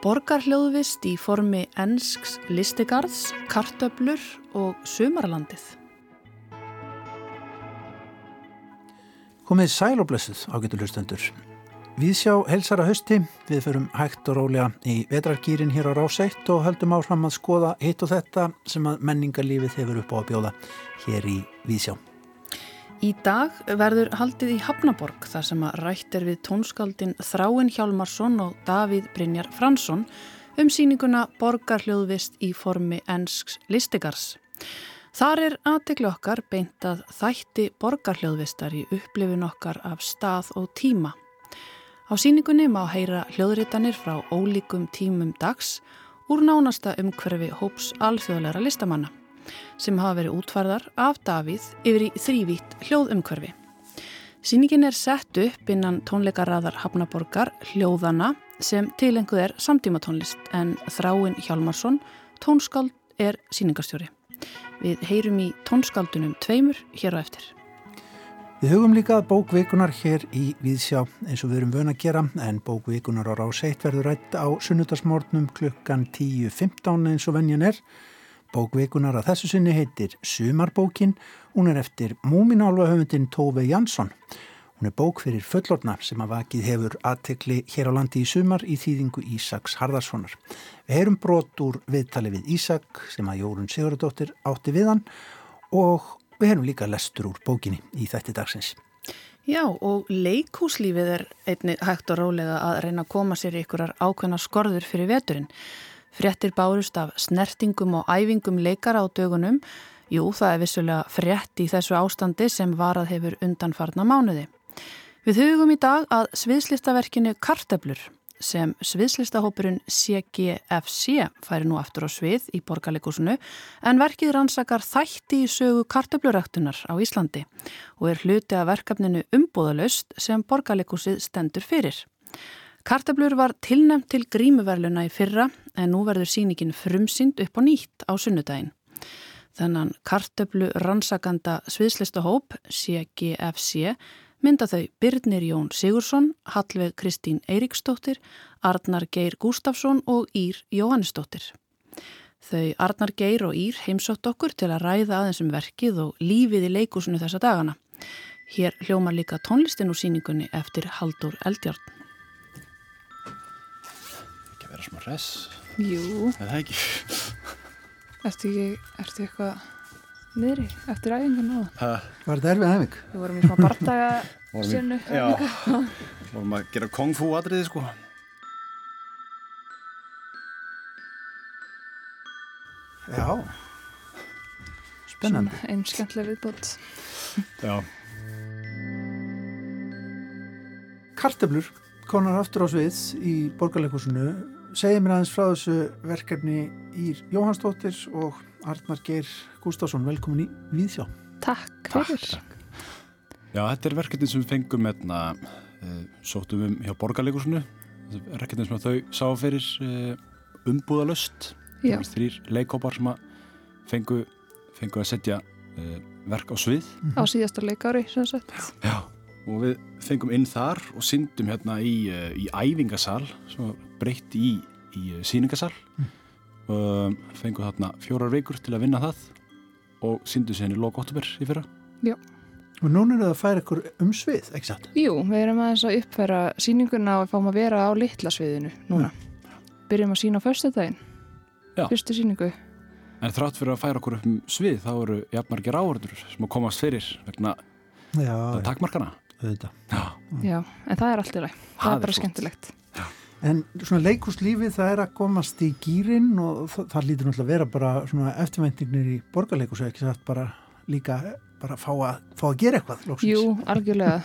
Borgarhljóðvist í formi ennsks listigarðs, kartöblur og sumarlandið. Komið sæl og blessuð ágættu hlustendur. Við sjá helsara hösti, við förum hægt og rólega í vetrargýrin hér á Ráseitt og höldum áfram að skoða hitt og þetta sem að menningarlífið hefur upp á að bjóða hér í Vísjá. Í dag verður haldið í Hafnaborg þar sem að rætt er við tónskaldin Þráin Hjálmarsson og Davíð Brynjar Fransson um síninguna Borgarhljóðvist í formi ennsks listigars. Þar er aðteglu okkar beintað þætti Borgarhljóðvistar í upplifin okkar af stað og tíma. Á síningunni má heyra hljóðritanir frá ólíkum tímum dags úr nánasta umhverfi hóps alþjóðleira listamanna sem hafa verið útvarðar af Davíð yfir í þrývítt hljóðumkörfi. Sýningin er sett upp innan tónleikaraðar Hafnaborgar hljóðana sem tilenguð er samtíma tónlist en Þráin Hjálmarsson, tónskáld, er síningarstjóri. Við heyrum í tónskaldunum tveimur hér á eftir. Við hugum líka bókvikunar hér í Víðsjá eins og við erum vöna að gera en bókvikunar á Ráseitt verður rætt á sunnudagsmórnum klukkan 10.15 eins og venjan er. Bókveikunar að þessu sinni heitir Sumarbókin, hún er eftir múminálfahöfundin Tóve Jansson. Hún er bók fyrir fullorna sem að vakið hefur aðtekli hér á landi í sumar í þýðingu Ísaks Harðarssonar. Við heyrum brot úr viðtali við Ísak sem að Jórun Sigurðardóttir átti við hann og við heyrum líka lestur úr bókinni í þætti dagsins. Já og leikúslífið er einni hægt og rólega að reyna að koma sér í ykkurar ákveðna skorður fyrir veturinn. Frettir bárust af snertingum og æfingum leikara á dögunum. Jú, það er vissulega frett í þessu ástandi sem varað hefur undanfarna mánuði. Við hugum í dag að sviðslistaverkinu Karteblur sem sviðslistahópurinn CGFC færi nú aftur á svið í borgarleikúsinu en verkið rannsakar þætti í sögu kartöfluræktunar á Íslandi og er hluti af verkefninu umbúðalöst sem borgarleikúsið stendur fyrir. Kartablur var tilnæmt til grímuverluna í fyrra en nú verður síningin frumsynd upp á nýtt á sunnudaginn. Þennan kartablu rannsakanda sviðslistahóp CGFC mynda þau Birnir Jón Sigursson, Hallveig Kristín Eiríksdóttir, Arnar Geir Gustafsson og Ír Jóhannesdóttir. Þau Arnar Geir og Ír heimsótt okkur til að ræða aðeins um verkið og lífið í leikusinu þessa dagana. Hér hljómar líka tónlistin úr síningunni eftir Haldur Eldjarn vera smá res Jú. Eða ekki? Ertu ekki, eitthvað niðri eftir æfingun á það? Var þetta erfið æfing? Við vorum í svona bardaga senu Já, vorum að gera kung fu atriði sko. Já. Spennandi. Einn skemmtileg viðbót. Já. Karteblur konar aftur á svið í borgarleikusinu segja mér aðeins frá þessu verkefni Ír Jóhannsdóttir og Arnar Geir Gustafsson, velkomin í Víðsjá. Takk fyrir. Takk. Já, þetta er verkefni sem við fengum hérna, e, sóttum um hjá borgarleikusinu, verkefni sem þau sá fyrir e, umbúðalöst, þrýr leikópar sem fengu, fengu að setja e, verk á svið. Á síðasta leikári, sem sagt. Já, og við fengum inn þar og syndum hérna í, í æfingasal sem var breytt í, í síningasal mm. og fengum þarna fjórar veikur til að vinna það og syndum sér henni loka óttubur í fyrra Já Og núna er það að færa ykkur um svið, ekki satt? Jú, við erum aðeins að uppfæra síninguna og fáum að vera á litla sviðinu núna. Mm. Byrjum að sína á förstudaginn, fyrstu síningu. En þrátt fyrir að færa okkur upp um svið þá eru jafnmargir áhörður sem að komast fyrir vegna takmarkana. Já. Já, en það er allt í ræð. Það, það er bara skemmtilegt. En svona leikúslífið það er að komast í gýrin og það, það lítur náttúrulega að vera bara svona eftirvæntingnir í borgarleikúsu ekki satt bara líka bara að fá að, fá að gera eitthvað lóksins. Jú, algjörlega.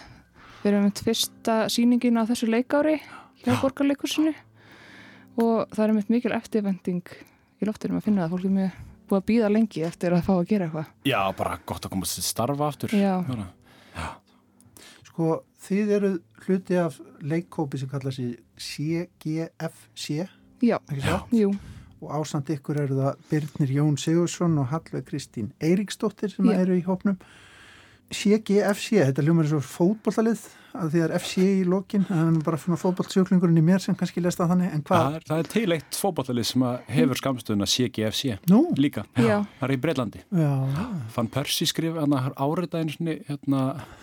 Við erum með fyrsta síningin á þessu leikári hjá Já. borgarleikúsinu og það er með mikil eftirvænting í loftinum að finna það. Fólk er með búið að býða lengi eftir að fá að gera eitthvað. Já, bara gott að komast til starfa aftur. Já. Já. Sko þið eru hluti af leikkópi sem kalla sér CGFC Já, jú. Og ásand ykkur eru það Birnir Jón Sigursson og Hallveig Kristín Eiríksdóttir sem eru í hópnum CGFC, þetta hljómar er svo fótbollalið að því að FC í lokin það er bara svona fótbollsjöklingurinn í mér sem kannski lesta þannig, en hvað? Það er, það er til eitt fótballalið sem hefur skamstöðuna CGFC Nú? líka, Já. það er í Breitlandi Já, Fann Persi skrif einu svona, hérna,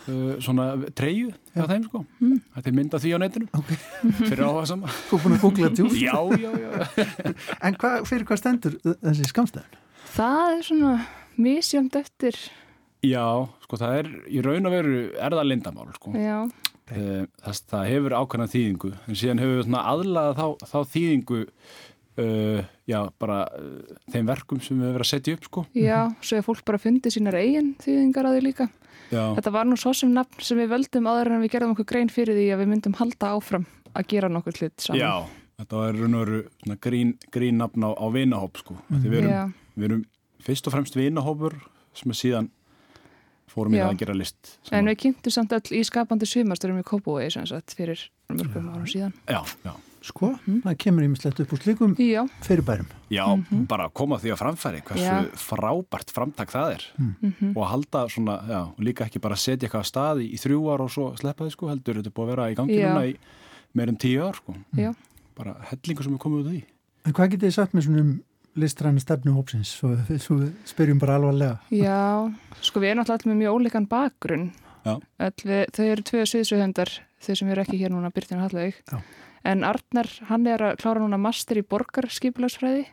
uh, svona treyju á þeim sko Mm. þetta er mynd af því á netinu Ok. fyrir áhuga sama þú er búin að googla djúft já, já, já En hvað, fyrir hvað stendur þessi skamstæðin? Það er svona misjönd eftir, já, sko það er í raun og veru er það lindamál sko. Já, Eh, það, það hefur ákveðna þýðingu en síðan hefur við aðlaða þá, þá þýðingu uh, já, bara uh, þeim verkum sem við hefur verið að setja upp sko. Já, svo er fólk bara fundið sínar eigin þýðingar að því líka. já, Þetta var nú svo sem nafn sem við völdum áður en við gerðum okkur grein fyrir því að við myndum halda áfram að gera nokkur hlut saman. já þetta var raun og veru grín, grín nafn á, á vinahóp sko. Mm við, erum, við erum fyrst og fremst vinahópur sem er síðan fórum það að gera list En saman. við kynntum samt öll í skapandi sumasturum í sagt fyrir mörgum árum síðan. já, já, Sko, það kemur ímislegt upp úr slíkum Já, fyrirbærum. já bara að koma því á framfæri hversu Já. frábært framtak það er og halda svona, já, og líka ekki bara setja eitthvað að staði í þrjú ár og svo sleppa því sko, heldur þetta er búið að vera í gangi Já. núna í meir en tíu ár sko, já. bara hellingu sem er komið út af því En hvað getið þið sagt með svona um listræna stefnu hópsins? Svo, svo spyrjum bara alvarlega. Já, sko við erum alltaf með mjög ólíkan bakgrunn. Já. Öll við, þau eru tvö sviðsöðundar, þau sem eru ekki hér núna, Byrtin Hallveig. Já. En Arnar, hann er að klára núna master í borgarskipilagsfræði,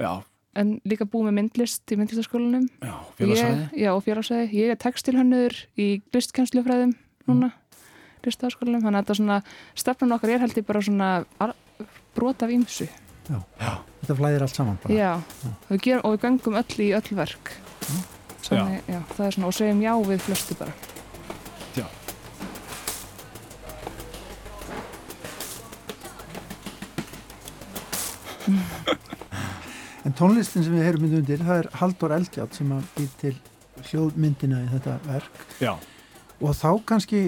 já, en líka búið með myndlist í myndlistaskólanum. já, félagsæði Ég- Já, og félagsæði. Ég er textilhönnur í listkennslufræðum núna, listaskólanum. Þannig að þetta svona, stefnun okkar er held ég bara svona brot af ýmsu. Þetta flæðir allt saman bara. Já, Við gerum, og við gangum öll í öll verk. Þannig, já. það er svona, og segjum já við flestu bara. já. En tónlistin sem við heyrum mynd undir, það er Haldur Eldjátt sem að býr til hljóðmyndina í þetta verk. já, Og þá kannski,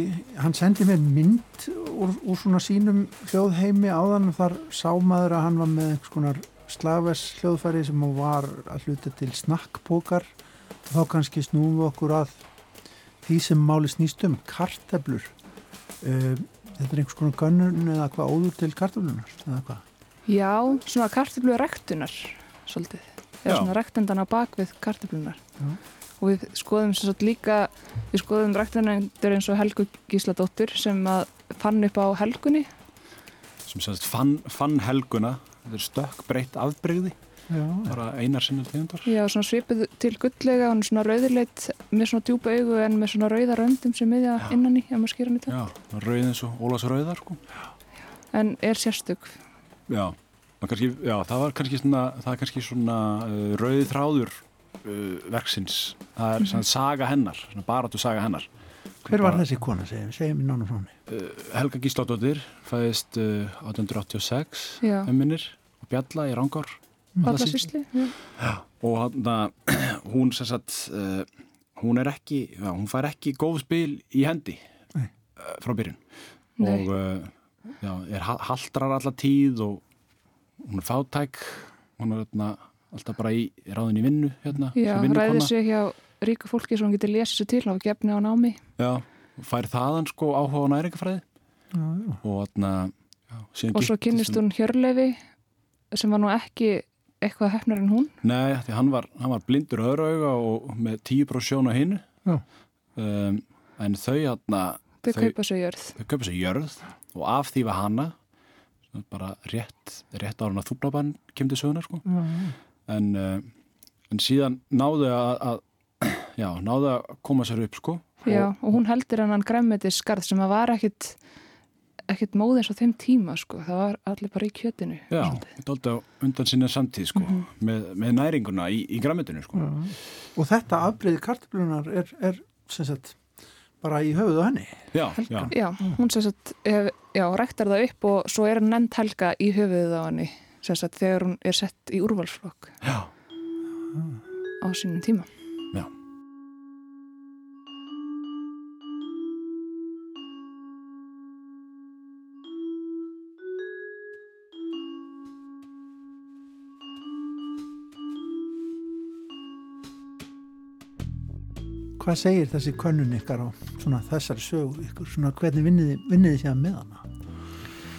hann sendi mér mynd úr, úr svona sínum hljóðheimi áðan þar sá maður að hann var með einhvers konar slaves hljóðfæri sem var að hluta til snakkpókar og þá kannski snúum við okkur að því sem máli snýst um, karteblur. Uh, þetta er einhvers konar gönnun eða hvað óður til karteblunar eða hvað? Já, svona kartöflu rektunar svolítið. Eða svona rektendan á bakvið kartöflunar. Já. Og við skoðum sem sagt líka, við skoðum rektendandur eins og Helgu Gísladóttur sem að fann upp á helgunni. sem sérst fann, fann helguna þetta er stökk breytt afbreyði bara einar sinnum tegundar Já, svona svipuð til gulllega, hann er svona rauðurleitt með svona djúpa augu en með svona rauða röndum sem miðja innan í, ef maður skýra hann í það. já, rauð eins og Ólafs rauðar sko. En er sérstök. já, kannski, já, það var kannski svona, það er kannski svona uh, rauð þráður verksins það er svona saga hennar svona baráttu saga hennar hver var þessi kona, segjum, segjum við nánum frá henni? uh, Helga Gísladóttir fæðist uh, 1886 Já, emminir og Bjalla í Rangár Vallasýsli. Já. og hann hún sem sagt uh, hún er ekki, já, hún fær ekki góð spil í hendi Nei. uh, frá byrjun Nei. og uh, já, er ha- haldrar alla tíð og hún er fátæk hún er hérna, alltaf bara í ráðin í vinnu hérna, Já, sem ræðir sig hjá ríku fólki hann getur lesið sér til og gefni á námi. já, og fær þaðan sko áhuga á næringafræði og hérna já, Og svo kynnist hún Hjörleifi sem var nú ekki eitthvað hefnar en hún. Nei, því hann var, hann var blindur öðru auga og með tíu bró sjón á hinu Já. um, en þau hérna Þau Þau- kaupa sér jörð. sér jörð og af því var hana svona bara rétt, rétt ára að þúblabann kemdi sögunar sko Já, já. En, uh, en síðan náðu að, að já, náðu að koma sér upp sko Já, og hún heldur hann græmmetis skarð sem að var ekkit ekkit móðins á þeim tíma sko. Það var allir bara í kjötinu. Já, þetta er alltaf undan sinni samtíð sko með, með næringuna í, í græmitinu sko Já. Og þetta afbreyði karteblunar er, er sem sagt, bara í höfuð á henni. Já, já, Já, hún sem sagt, já, rektar það upp og svo er hann nefnt helga í höfuðið á henni sagt þegar hún er sett í úrvalsflokk já, á sínum tíma. já. hvað segir þessi könnun ykkar á svona þessari sögu ykkur, svona hvernig vinniði, vinniði sér með hana?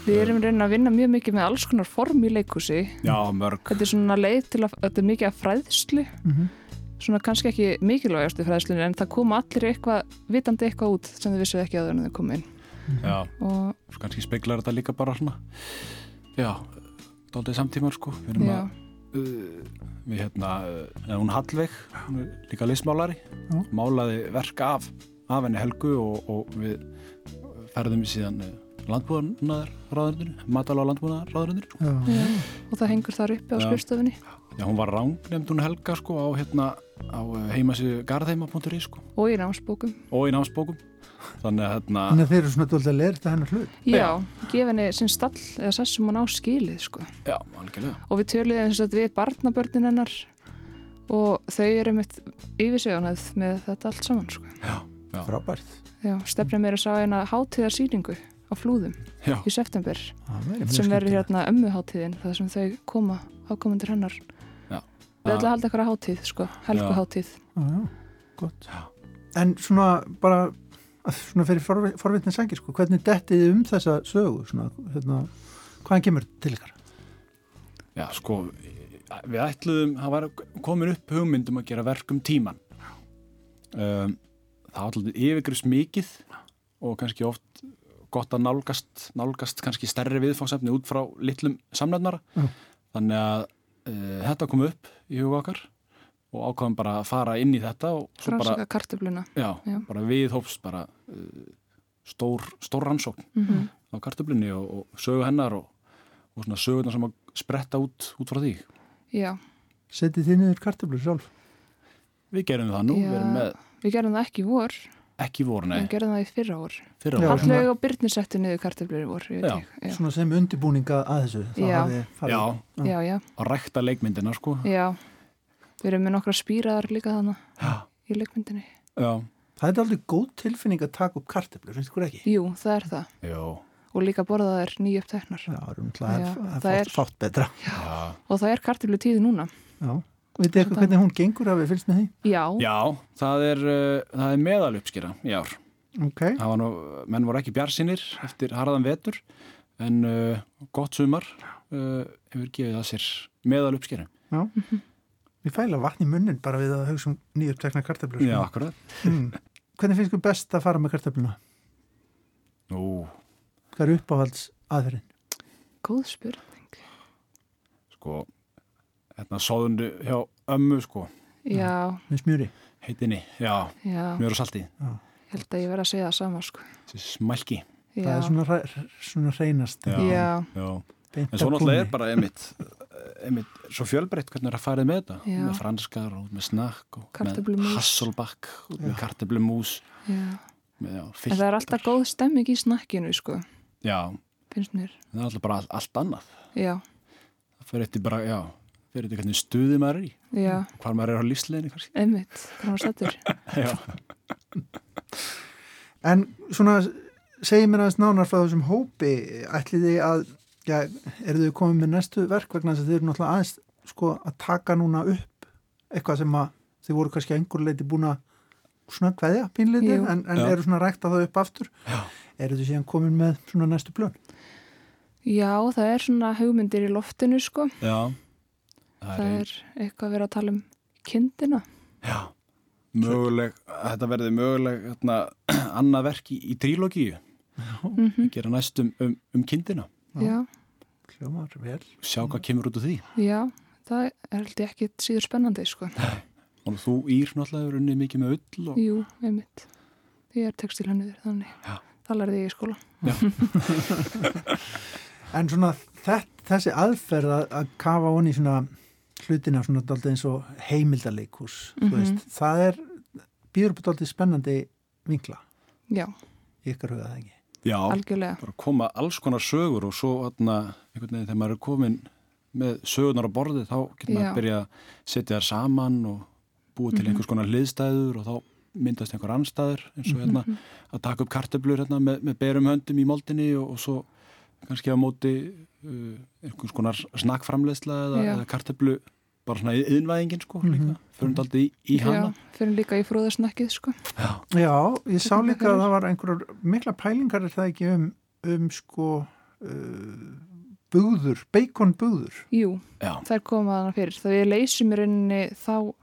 Við erum reyna að vinna mjög mikið með alls konar form í leikúsi. Já, mörg. Þetta er svona leið til að, þetta er mikið af fræðslu, Mm -hmm. svona kannski ekki mikilvægastu fræðslunni en það koma allir eitthvað, vitandi eitthvað út sem þau vissu ekki áður en þau komu inn. Já, Og kannski speiklar þetta líka bara svona, já, daldið samtímar sko. Við erum já, að, uh, við hérna, uh, hún Hallveig, hún er líka listmálari, Já. málaði verk af, af henni Helgu og, og við ferðum í síðan landbúðarnaðar ráðurinn, matala á. Já, já, og það hengur þar uppi á Já. skrifstofunni. Já, hún var ráng, nefnd hún Helga sko á hérna, á heimasíðu garðheima.ri sko Og í námsbókum. og í námsbókum. Þannig að hérna, Þannig að þeir eru svona dólda að lerta hennar hlut. Já, gefa henni sinn stall eða sessum hann á skilið, sko. já, algjörlega. Og við töluðum eins og við barnabörnin hennar og þau eru mitt yfirsögunað með þetta allt saman, sko. Já, já, Frábært. Já, stefnir mér að sá eina hátíðarsýningu á flúðum já, í september sem verður hérna ömmuháttíðin það sem þau koma ákomendur hennar. Já. við ætlum að halda eitthvað hátíð sko, helguháttíð. En svona bara, að- svona fyrir forvi- forvitni sækir, sko, hvernig dettið þið um þessa sögu, svona, hérna, hvaðan kemur til ykkar? já, sko, við ætluðum, það var komin upp hugmyndum að gera verk um tíman. Um, það var alltaf yfirgrifs mikið og kannski oft gott að nálgast, nálgast kannski stærri viðfáðsefni út frá litlum samnefnara. Já. Þannig að uh, þetta kom upp í huga okkar og ákvæðum bara að fara inn í þetta og svo bara frásaka kartöfluna Já, Já. bara viðhóps bara uh, stór, stór rannsókn mm -hmm. á kartöflunni og, og sögu hennar og, og svona sögurnar sem að spretta út, út frá því. Já, Setið þið niður kartöflur sjálf? Við gerum það nú, Já. við erum með við gerum það ekki vor ekki voru, nei, við gerum það í fyrra vor fyrra Já, voru. svona- Hallveg og Byrni settu niður kartöflur í vor ég veit já, Svona sem undirbúninga að þessu. þá Já. Já, já, já, að rækta leikmyndina, sko. já við erum með nokkra spýraðar líka þannig Já. í leikmyndinni Já, Það er aldrei góð tilfinning að taka upp kartöflur, finnst ykkur ekki? Jú, það er það já, og líka borða þær nýjöp teknar Já, það er, Já, það það er er- fátt, betra. já. og það er kartöflu tíði núna Já. Vitið eitthvað hvernig hún gengur að við fylgst með því? Já, Já, það er, uh, það er meðal uppskýra í ár. Ok, Það var nú, menn voru ekki bjarsinir eftir harðan vetur, en uh, gott sumar uh, hefur gefið það sér meðal uppskýra. já. Við fæla vatn í munnin bara við að hugsa um nýjupptekna kartöflur. Já, akkurat. Mm. Hvernig finnst ykkur best að fara með kartöfluna? Nú, Hvað er uppáhalds aðferðin? góð spurning sko, hérna sóðundu hjá ömmu, sko, Já, Með smjöri? heitinni, já, já, mjög og salti, ég held að ég verð að segja það sama sko. þessi smælki. Það er svona, hræ- svona reynast. Já. já, Já. beint En svo af náttúrulega er kúnni. bara einmitt, einmitt svo fjölbreytt hvernig er að farið með þetta Já. með franskar og með snakk og Kartöflumús. með hasselbakk og með kartöflumús já. með, já, En það er alltaf góð stemming í snakkinu sko, já, finnst mér það er alltaf bara allt, allt annað Já, það fyrir eftir bara, já fyrir eftir hvernig stuði maður er í. Já, hvar maður er á lífsleginni einmitt Hvað var stættur? já, En svona, segið mér aðeins nánar frá þessum hópi, ætlið þið að, já, eru þið komið með næstu verk vegna þess að þið eru náttúrulega aðeins, sko, að taka núna upp eitthvað sem að þið voru kannski einhver leiti búin að svona kveðja pínleiti, en, en eru svona rækta það upp aftur. Já. Eru þið síðan komin með svona næstu plön? Já, það er svona hugmyndir í loftinu sko. Já Það er eitthvað að vera að tala um kindina. Já, möguleg þetta verði möguleg hérna, annað verk í, í trílogíu mm gera næstum um, um kindina. Já, Hljómar, vel. sjá hvað kemur út úr því. Já, það er held ég ekki síður spennandi sko. Og þú ír náttúrulega hefur unnið mikið með ull og Jú, einmitt. Ég er textilhanniður, þannig Já. Það lærði ég í skóla. En svona þett, þessi aðferð að, að kafa honi svona hlutina svona daldið eins og heimildarleikus, þú Mhm. veist, það er býður upp daldið spennandi vinkla Já, í ykkar huga það ekki. já, algjörlega bara koma alls konar sögur og svo atna, einhvern veginn þegar maður er komin með sögurnar á borðið þá getur maður að byrja að setja þær saman og búið til Mhm. einhvers konar hliðstæður og þá myndast einhver anstæður eins og hérna Mhm. að taka upp kartöflur hérna með, með berum höndum í moldinni og, og svo kannski á móti einhvers konar snakkframleðsla eða, eða kartöflu bara svona yðinvæðingin sko mm -hmm. líka, fyrir um daldi í, í hana. Já, fyrir líka í frúðarsnakkið sko. Já, Já ég sá líka að það var einhverjur mikla pælingar er það ekki um, um sko uh, búður, beikonbúður. Jú, Já. það er komað hana fyrir. Það við leysum í rauninni þá...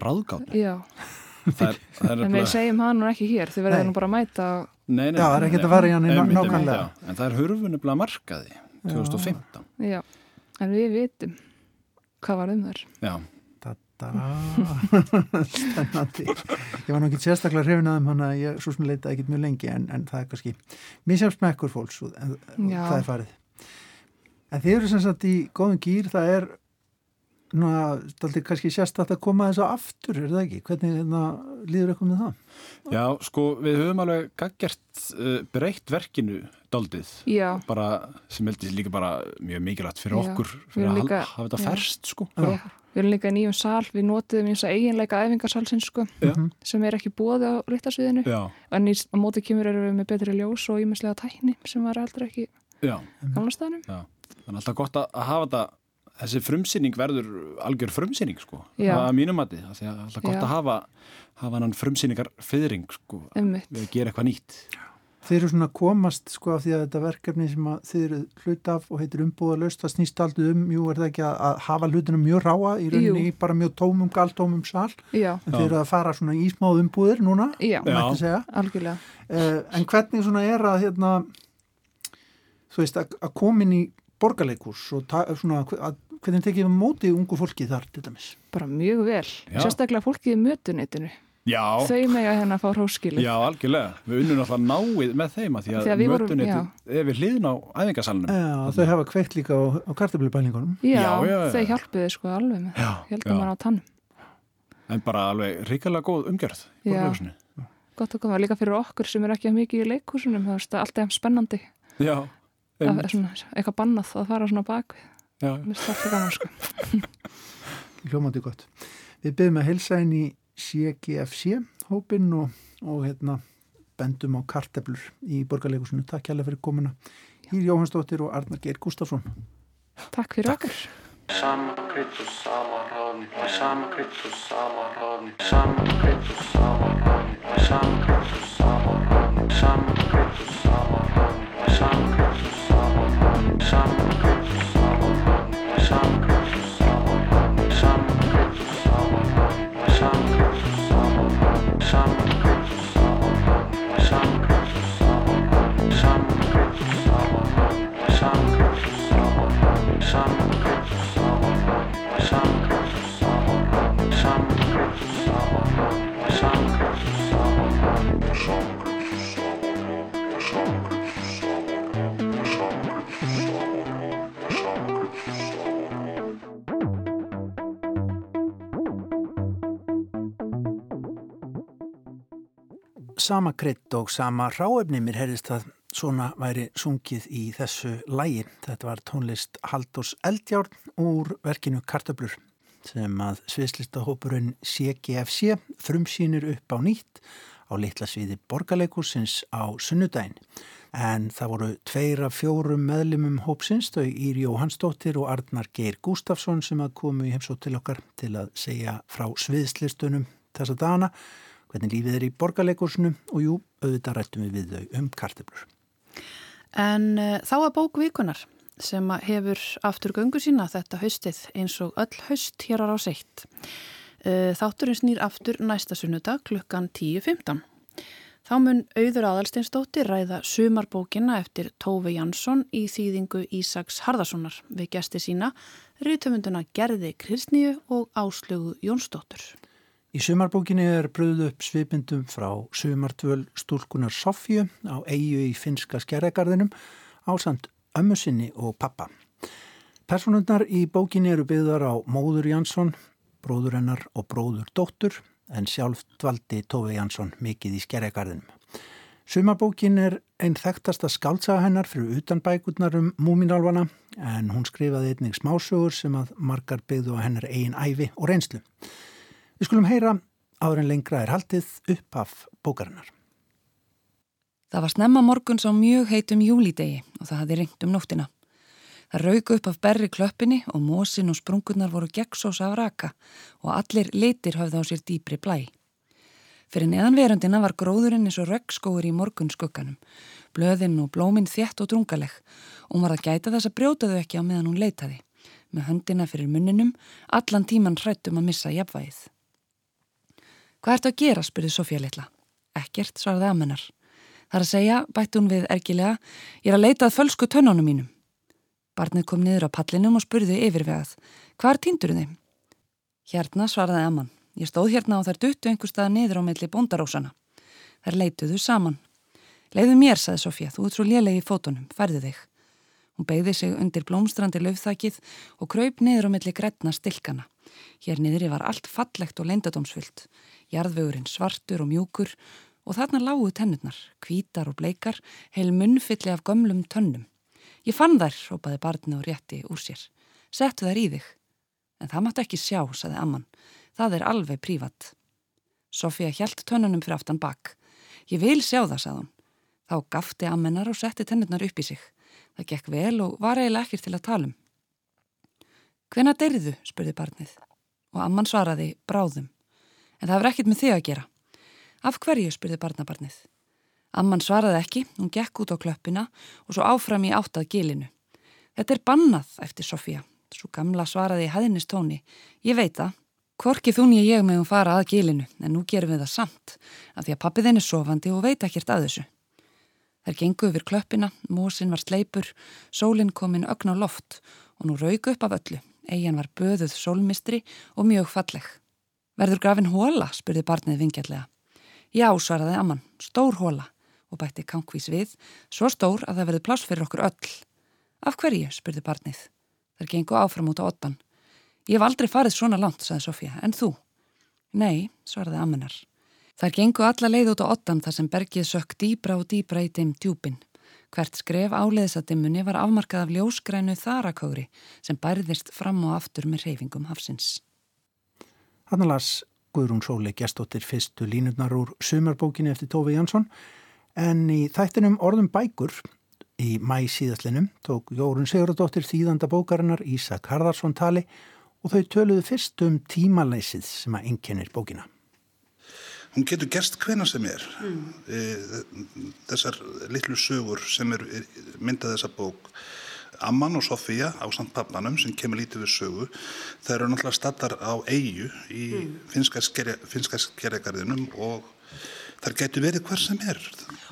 Ráðgátt? Já. það er, það er en við segjum hann og ekki hér, þið verður nú bara að mæta Nei, nei, Já, það er ekkert að vera í hann í nákvæmlega En það er hurfunubla markaði 2015 Já, en við vitum hvað var um þar Já. Spennandi. Ég var nú ekki sérstaklega hrifin að þeim hann að ég svo sem leita ekkit mjög lengi en, en það er kannski misjafs með ekkur fólks en Já. það er farið? En þið eru sem sagt í góðum gýr það er er kannski sérstætt að koma þess að aftur, er það ekki? Hvernig hérna, líður eitthvað með það? Já, sko, við höfum alveg gaggjart uh, breytt verkinu daldið, bara, sem heldur líka bara mjög mikilvægt fyrir Já. okkur fyrir að líka, hafa þetta ferst, sko. Við erum líka í nýjum sál, við notiðum eins og eiginleika æfingarsalsins, sko Já. sem er ekki bóði á rittasviðinu en í, á móti kemur erum við með betri ljós og ímestlega tækni sem var aldrei ekki gamla staðnum. Þannig að alltaf gott að hafa þetta þessi frumsýning verður algjör frumsýning sko, að mínum að því það er alltaf gott Já. að hafa hafa hann frumsýningar fyrring sko, við að gera eitthvað nýtt. Þeir eru svona komast sko af því að þetta verkefni sem þeir eru hlut af og heitir umbúða löst, það snýst aldrei um, jú er það ekki að, að hafa hlutinu mjög ráa í rauninni jú. bara mjög tómum, galtómum sal. Já. en þeir eru að fara svona í smá umbúðir núna, mætti segja. Uh, en hvernig svona er að hérna, þú veist að, að komin í borgarleikurs og svona, að hvernig tekið um móti ungu fólki þar til dæmis? Bara mjög vel, Já. sérstaklega fólkið í mötunitinu. Já. Þau með að hérna fá hróskilu. Já, algjörlega. Við unnum alltaf náið með þeim að því að, að mötunit er við hliðin á æfingarsalunum. Já, þau hafa kveikt líka á, á kartablubælingunum. Já, já, þau hjálpuði sko alveg með það. Hjálpum maður á tannum. En bara alveg ríkala góð umgjörð. Já, gott að koma. Líka fyrir okkur sem er ekki mikið í leikúsunum, það er alltaf spennandi. Já. Eitthvað bannað að fara svona bakvið. Mér starti gaman sko. Hljómandi gott. Við byrjum að helsa inn í CGFC hópin og, og hérna, bendum á karteblur í borgarleikusinu. Takk hjálpa fyrir komuna. Hýr Jóhannsdóttir og Arnar Geir Gustafsson Takk fyrir okkur. Sama og sama ráðni Sama og sama ráðni Sama og sama ráðni Sama og sama ráðni Sama og sama ráðni Sama og sama sama krydd og sama ráefni mér herðist að svona væri sungið í þessu lægi. Þetta var tónlist Haldós Eldjárn úr verkinu Kartablur sem að sviðslistahópurinn CGFC frumsýnir upp á nýtt á litla sviði borgarleikursins á sunnudaginn. En það voru tveir af fjórum meðlimum hópsins, þau Íri Jóhannsdóttir og Arnar Geir Gustafsson sem að komu í heimsótt til okkar til að segja frá sviðslistunum þessa dana hvernig lífið er í borgarleikursinu og jú, auðvitað rættum við við þau um karteblur. En uh, þá að bók vikunar sem hefur aftur göngu sína þetta haustið eins og öll haust hér á seitt. Uh, þátturinn snýr aftur næsta sunnudag klukkan 10.15. Þá mun auður aðalsteinstóttir ræða sumarbókina eftir Tófi Jansson í þýðingu Ísaks Harðarssonar við gæsti sína, rítumunduna Gerði Kristníu og Áslögu Jónsdóttur. Í sumarbókinni er bröðu upp svipindum frá sumartvöl stúlkunar Sofju á eigu í finska skerregarðinum á samt ömmu sinni og pappa. Personundar í bókinni eru byggðar á móður Jansson, bróður hennar og bróður dóttur en sjálf dvaldi Tófi Jansson mikið í skerregarðinum. Sumarbókin er einn þekktasta skáltsaga hennar fyrir utan bækurnar um múminálfana en hún skrifaði einnig smásögur sem að margar byggðu á hennar eigin æfi og reynslu. Við skulum heyra áður en lengra er haldið upp af bókarinnar. Það var snemma morguns á mjög heitum júlidegi og það hafði ringt um nóttina. Það rauk upp af berri klöppinni og mósin og sprungunar voru gegnsós af raka og allir litir hafði á sér dýpri blæ. Fyrir neðanverundina var gróðurinn eins og röggskóður í morgun skugganum, blöðinn og blóminn þjætt og drungaleg og hún var að gæta þess að brjóta þau ekki á meðan hún leitaði, með höndina fyrir munninum, allan tíman hrættum að missa jafnvægið. Hvað ert að gera, spurði Sofía litla. Ekkert, svaraði amennar. Það er að segja, bætti hún við ergilega, ég er að leitað fölsku tönnunum mínum. Barnið kom niður á pallinum og spurði yfirvegað. Hvað er týndur þið? Hérna svaraði Aman. Ég stóð hérna og þær duttu einhver staða niður á meðli bóndarósana. Þær leituðu saman. Leiðu mér, saði Sofía, þú ert svo lélegi í fótunum, færðu þig. Hún beigði sig undir blómstrandi löfþakið og kraup niður á meðli grætna stilkana. Hér niðri var allt fallegt og leindadómsfyllt. Jarðvegurinn svartur og mjúkur og þarna lágu tennurnar, kvítar og bleikar, heil munnfylli af gömlum tönnum. Ég fann þær, rópaði barni og rétti úr sér. Settu þær í þig. En það máttu ekki sjá, saði amman. Það er alveg prívat. Sofía hjælt tönnunum fyrir aftan bak. Ég vil sjá það, saði hún. Þá gafti ammennar og setti tennurnar upp í sig. Það gekk vel og var eiginlega ekkir til að tala um. Hvena deyrðu, spurði barnið. Og amman svaraði, bráðum. En það var ekkit með þig að gera. Af hverju, spurði barnabarnið. Amman svaraði ekki, hún gekk út á klöppina og svo áfram í áttað gilinu. Þetta er bannað, eftir Sofía. Svo gamla svaraði í hæðinistóni. Ég veit það. Korki þún ég ég með hún fara að gilinu, en nú gerum við það samt, af því að pappi þinn er sofandi og veit ekkert að þessu. Þær gengu yfir klöppina, mósin var sleipur, sólinn kominn ögn á loft og nú raugu upp af öllu. Egin var böðuð sólmistri og mjög falleg. Verður grafin hóla, spurði barnið vingjallega. Já, svaraði Amman, stór hóla og bætti kankvís við, svo stór að það verði pláss fyrir okkur öll. Af hverju, spurði barnið. Það gengu áfram út á ottan. Ég hef aldrei farið svona langt, saði Sofía, en þú? Nei, svaraði ammenar. Það gengu alla leið út á ottan þar sem bergið sökk dýbra og dýbra í þeim djúpin. Hvert skref áleiðsadimmunni var afmarkað af ljósgrænu þarakári sem bærðist fram og aftur með reyfingum hafsins. Hannalas Guðrún Sóli gestóttir fyrstu línurnar úr sumarbókinni eftir Tófi Jansson En í þættinum orðum bækur í mæ síðastlinum tók Jórun Sigurðardóttir þýðanda bókarinnar Ísak Harðarsson tali og þau töluðu fyrst um tímaleysið sem að enginnir bókina. Hún getur gerst hvena sem er. Mm. Þessar litlu sögur sem er myndað þessa bók Amman og Sofía á samt pappanum sem kemur lítið við sögu það eru náttúrulega stattar á eigu í mm. finska skerjagarðinum og þar getur verið hver sem er.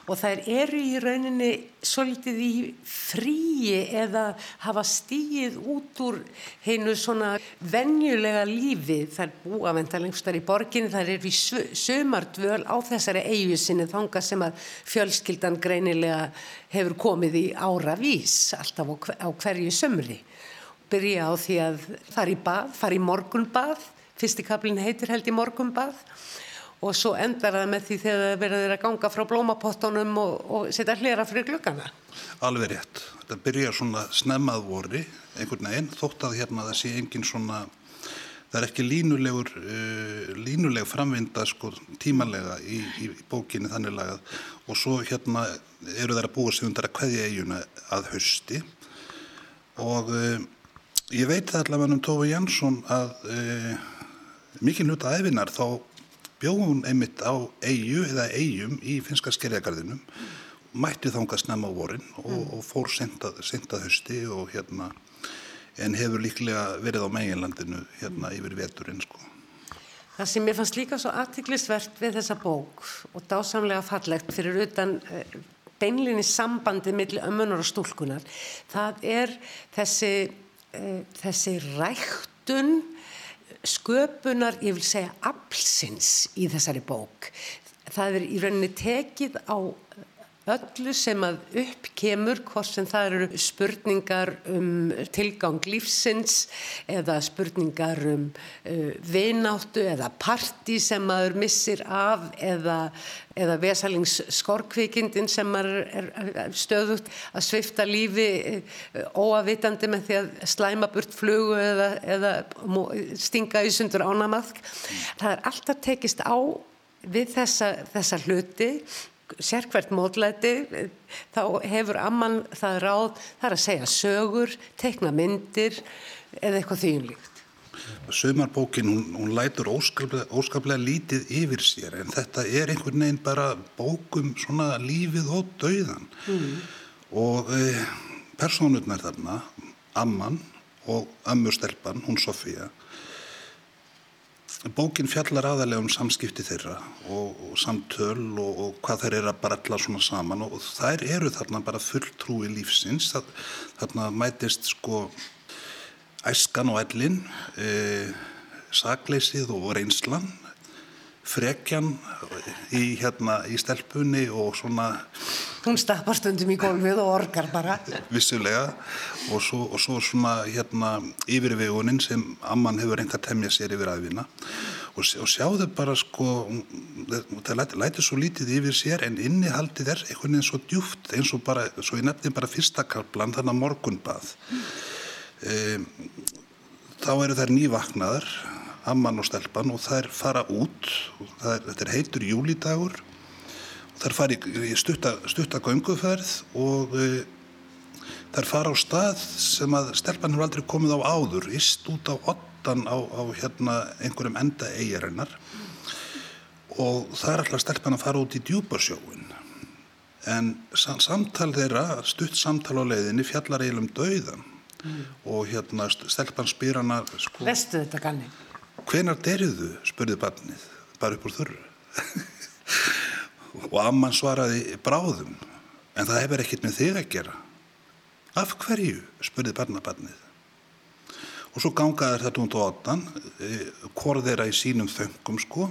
Og þær eru í rauninni svolítið í fríi eða hafa stíið út úr heinu svona venjulega lífi. Þær búa ventalengstar í borginni. Þær eru í sömardvöl á þessari eigu sinni þanga sem að fjölskyldan greinilega hefur komið í áravís alltaf á hverju sömri byrja á því að fara í bað, fara í morgunbað. Fyrsti kaplin heitir held í morgunbað og svo endar það með því þegar það verður að ganga frá blómapottunum og, og setja hlera fyrir glukkana. Alveg rétt. Þetta byrjar svona snemmað voru, einhvern veginn, þótt að hérna það sé engin svona, það er ekki línulegur, uh, línuleg framvinda sko tímanlega í, í, í bókinni þannig lagað og svo hérna eru þær að búa sig undar að hvaðja eiguna að hausti og uh, ég veit það allavega um Tófi Jansson að uh, mikið hluta æfinar þá bjóð hún einmitt á eigu eða eigum í finska skerjagarðinum mætti þánga snemma á vorin og, mm. og fór sentað hösti og hérna en hefur líklega verið á meginlandinu hérna yfir veturinn sko. Það sem ég fannst líka svo aðtiklisvert við þessa bók og dásamlega fallegt fyrir utan eh, beinlinni sambandi millir ömmunar og stúlkunar það er þessi, uh, þessi ræktun sköpunar, ég vil segja, absins í þessari bók. Það er í rauninni tekið á öllu sem að upp kemur, hvort sem það eru spurningar um tilgang lífsins eða spurningar um uh, vináttu eða parti sem maður missir af eða, eða vesalingsskorkvikindin sem maður er, er stöðut að svifta lífi uh, óavitandi með því að slæma burt flugu eða, eða stinga í sundur ánamaðk. Það er alltaf tekist á við þessa, þessa hluti sérkvært mótlæti þá hefur amman það ráð það er að segja sögur, tekna myndir eða eitthvað þýjumlíkt. Sumarbókin, hún, hún lætur óskaplega, óskaplega lítið yfir sér en þetta er einhvern veginn bara bókum svona lífið og dauðan mm. og e, personurnar þarna, amman og ömmustelpan, hún Sofía Bókin fjallar aðalega um samskipti þeirra og, og samtöl og, og hvað þeir eru að bralla svona saman og þær eru þarna bara fulltrúi lífsins. Það, þarna mætist sko æskan og ellin, e, sakleysið og reynslan, frekjan í, hérna, í stelpunni og svona... Hún stappar stundum í gólfið og orgar bara. Vissulega og svo, og svo svona hérna yfirvegunin sem amman hefur reynd að temja sér yfir aðvina og, og sjáðu bara sko, það læti, læti svo lítið yfir sér en innihaldið er einhvern veginn svo djúft eins og bara, svo ég nefndi bara fyrsta kaplan, þannig að morgunbað. Um, þá eru þær nývaknaðar amman og stelpan og þær fara út er, þetta er heitur júlidagur fara í, í stutta, og uh, þær fara á stað sem að stelpan hefur aldrei komið á áður ist út á ottan á, á hérna einhverjum enda eigarinnar og það er alltaf stelpan að fara út í djúbarsjóin en samtal þeirra stutt samtal á leiðinni fjallar eiginum dauðan mm. og hérna stelpan spyr hana sko, Vestu þetta ganni? hvenar derjuðu, spurði barnið, bara upp úr þurru. Og amman svaraði bráðum, en það hefur ekkert með þig að gera. Af hverju, spurði barnabarnið. Og svo gangaði þetta út á ottan, hvort þeirra í sínum þöngum sko,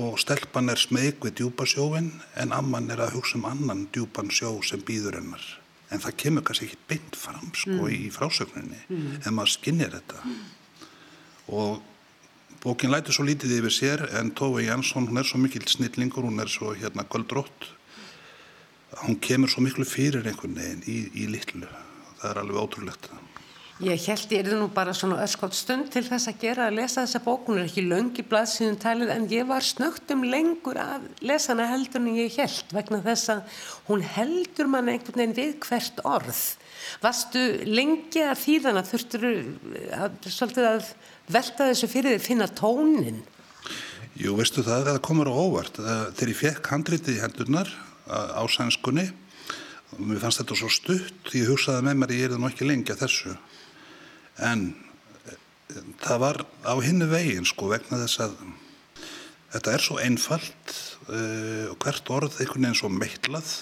og stelpan er smeg við djúpasjóin, en amman er að hugsa um annan djúpan sjó sem býður hennar. En það kemur kannski ekki beint fram sko mm. í frásögninni, mm. en maður skinnir þetta. Og Bókin læti svo lítið yfir sér en Tói Jansson, hún er svo mikil snillingur, hún er svo hérna göldrótt. Hún kemur svo miklu fyrir einhvern veginn í, í litlu. Það er alveg ótrúlegt. Ég held ég er nú bara svona öskot stund til þess að gera að lesa þessa bók. Hún er ekki löngi blaðsíðum talið en ég var snögtum lengur að lesa hana heldur en ég held vegna þess að hún heldur mann einhvern veginn við hvert orð. Vastu lengi að þýðana þurftur að, svolítið að velta þessu fyrir því að finna tónin? Jú, veistu það, það komur á óvart. Þegar ég fekk handritið í hendurnar á sænskunni, mér fannst þetta svo stutt, ég hugsaði með mér að ég er það nú ekki lengi að þessu. En það var á hinnu veginn, sko, vegna þess að þetta er svo einfalt uh, og hvert orð einhvern veginn svo meitlað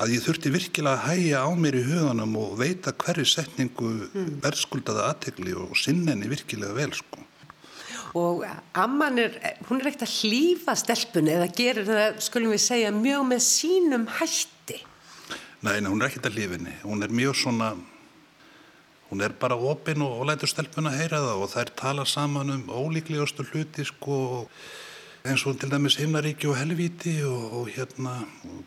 að ég þurfti virkilega að hæja á mér í huganum og veita hverju setningu mm. verðskuldaða aðtegli og sinnenni virkilega vel sko. Og amman er, hún er ekkert að hlýfa stelpunni eða gerir það, skulum við segja, mjög með sínum hætti? Nei, nei hún er ekkert að hlýfinni. Hún er mjög svona, hún er bara opinn og, og lætur stelpunna heyra það og þær tala saman um ólíklegustu hluti sko eins og til dæmis himnaríki og helvíti og, og hérna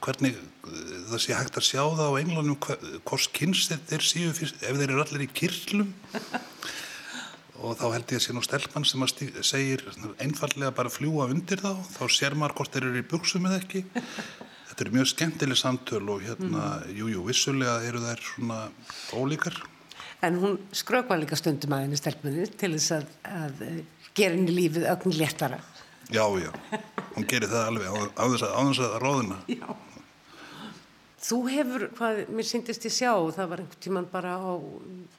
hvernig eh, það sé hægt að sjá það á englanum hvors kynst þeir séu fyrst, ef þeir eru allir í kyrlum og þá held ég að sé nú stelpann sem segir einfallega bara fljúa undir þá þá sér maður hvort þeir eru í buksum eða ekki. Þetta er mjög skemmtileg samtöl og hérna, mm. jújú, jú, vissulega eru þær svona ólíkar En hún skrökva líka stundum að henni stelpunni til þess að, að gera henni lífið ögn léttara Já, já, hún gerir það alveg á þess að, að, að ráðina. Já. Þú hefur, hvað mér syndist ég sjá, það var einhvern tíman bara á,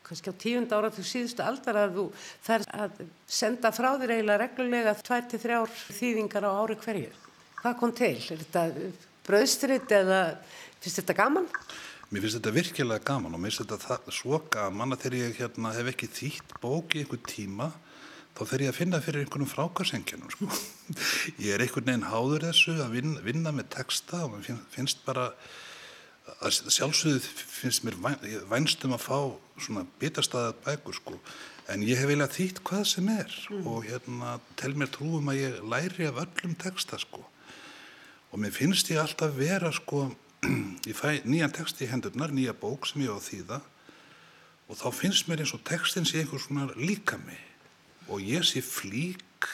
kannski á tíund ára til síðustu aldar að þú þarf að senda frá þér eiginlega reglulega 2-3 þýðingar á ári hverju. Hvað kom til? Er þetta bröðstritt eða finnst þetta gaman? Mér finnst þetta virkilega gaman og mér finnst þetta svo gaman að þegar ég hérna, hef ekki þýtt bók í einhver tíma þá fer ég að finna fyrir einhvernum frákarsengjunum sko. ég er einhvern veginn háður þessu að vinna, vinna með texta og mér finnst bara að sjálfsögðu finnst mér vænstum að fá svona bitastæðat bækur sko en ég hef viljað þýtt hvað sem er mm. og hérna tel mér trúum að ég læri af öllum texta sko og mér finnst ég alltaf vera sko ég fæ nýjan text í hendurnar, nýja bók sem ég á þýða og þá finnst mér eins og textin sé einhvers svona líka mig og ég sé flík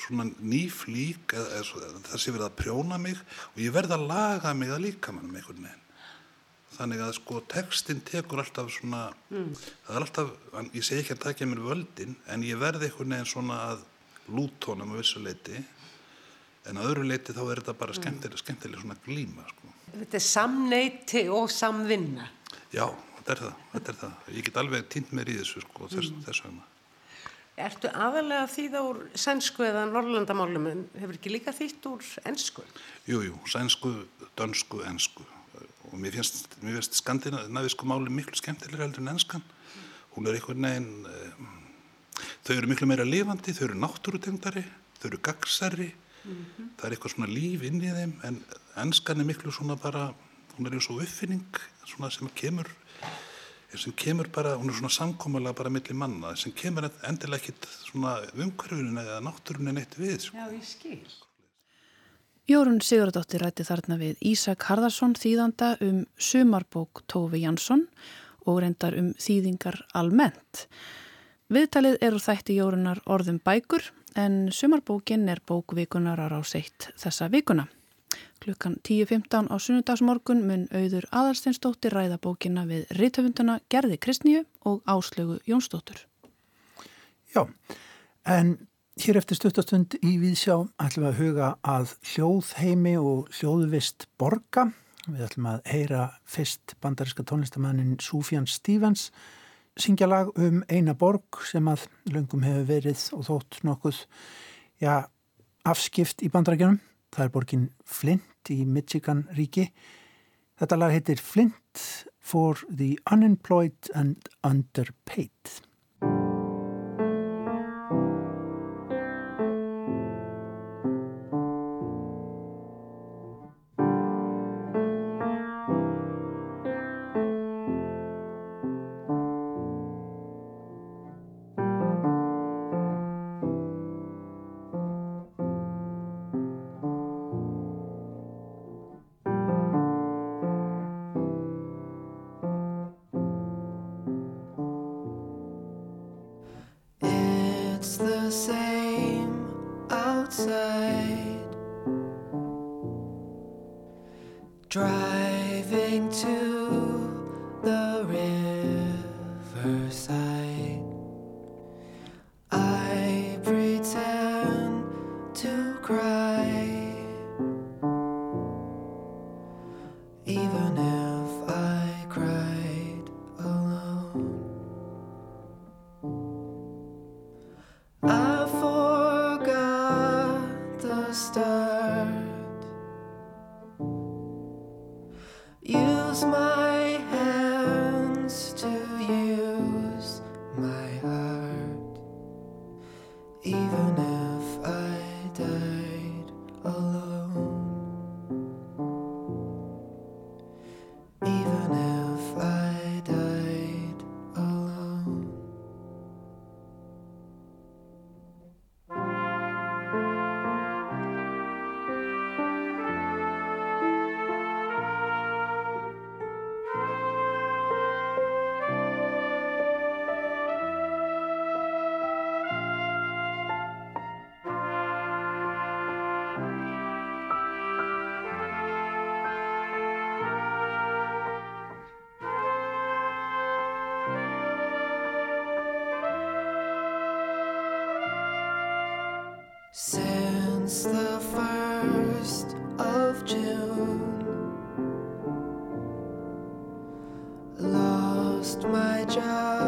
svona nýflík eða, eða það sé verið að prjóna mig og ég verð að laga mig að líka mannum einhvern veginn þannig að sko textin tekur alltaf svona mm. það er alltaf, ég segi ekki að takja mér völdin en ég verði einhvern veginn svona að lútónum á vissu leiti en að öðru leiti þá er þetta bara mm. skemmtileg, skemmtileg svona glíma sko. Þetta er samneiti og samvinna Já, þetta er það, þetta er það. ég get alveg týnt mér í þessu sko, þess, mm. þess vegna Ertu aðalega þýða úr sænsku eða norrlandamálum en hefur ekki líka þýtt úr ennsku? Jú, jú, sænsku, dönsku, ennsku og mér finnst, mér finnst skandinavísku máli miklu skemmtilega heldur en ennskan. Hún er einhvern veginn, um, þau eru miklu meira lifandi, þau eru náttúrutengdari, þau eru gagsari, mm -hmm. það er eitthvað svona líf inn í þeim en ennskan er miklu svona bara, hún er eins og uppfinning svona sem kemur sem kemur bara, hún er svona samkómulega bara millir manna, sem kemur endilega ekkit svona umhverfunu eða náttúrunu neitt við. Sko. Já, ég skil. Jórun Sigurdóttir rætti þarna við Ísak Harðarsson þýðanda um sumarbók Tófi Jansson og reyndar um þýðingar almennt. Viðtalið eru þætti Jórunar orðum bækur en sumarbókin er bókvikunar á ráseitt þessa vikuna. Klukkan 10.15 á sunnudagsmorgun mun auður aðalsteinsdóttir ræða bókina við rítöfunduna Gerði Kristníu og Áslögu Jónsdóttur. Já, en hér eftir stuttastund í Víðsjá ætlum við að huga að hljóðheimi og hljóðvist borga. Við ætlum að heyra fyrst bandariska tónlistamannin Súfjan Stevens syngja lag um eina borg sem að löngum hefur verið og þótt nokkuð ja, afskipt í bandarækjunum. Það er borgin Flint í Michigan ríki. Þetta lag heitir Flint for the Unemployed and Underpaid. the same outside. Driving to my job.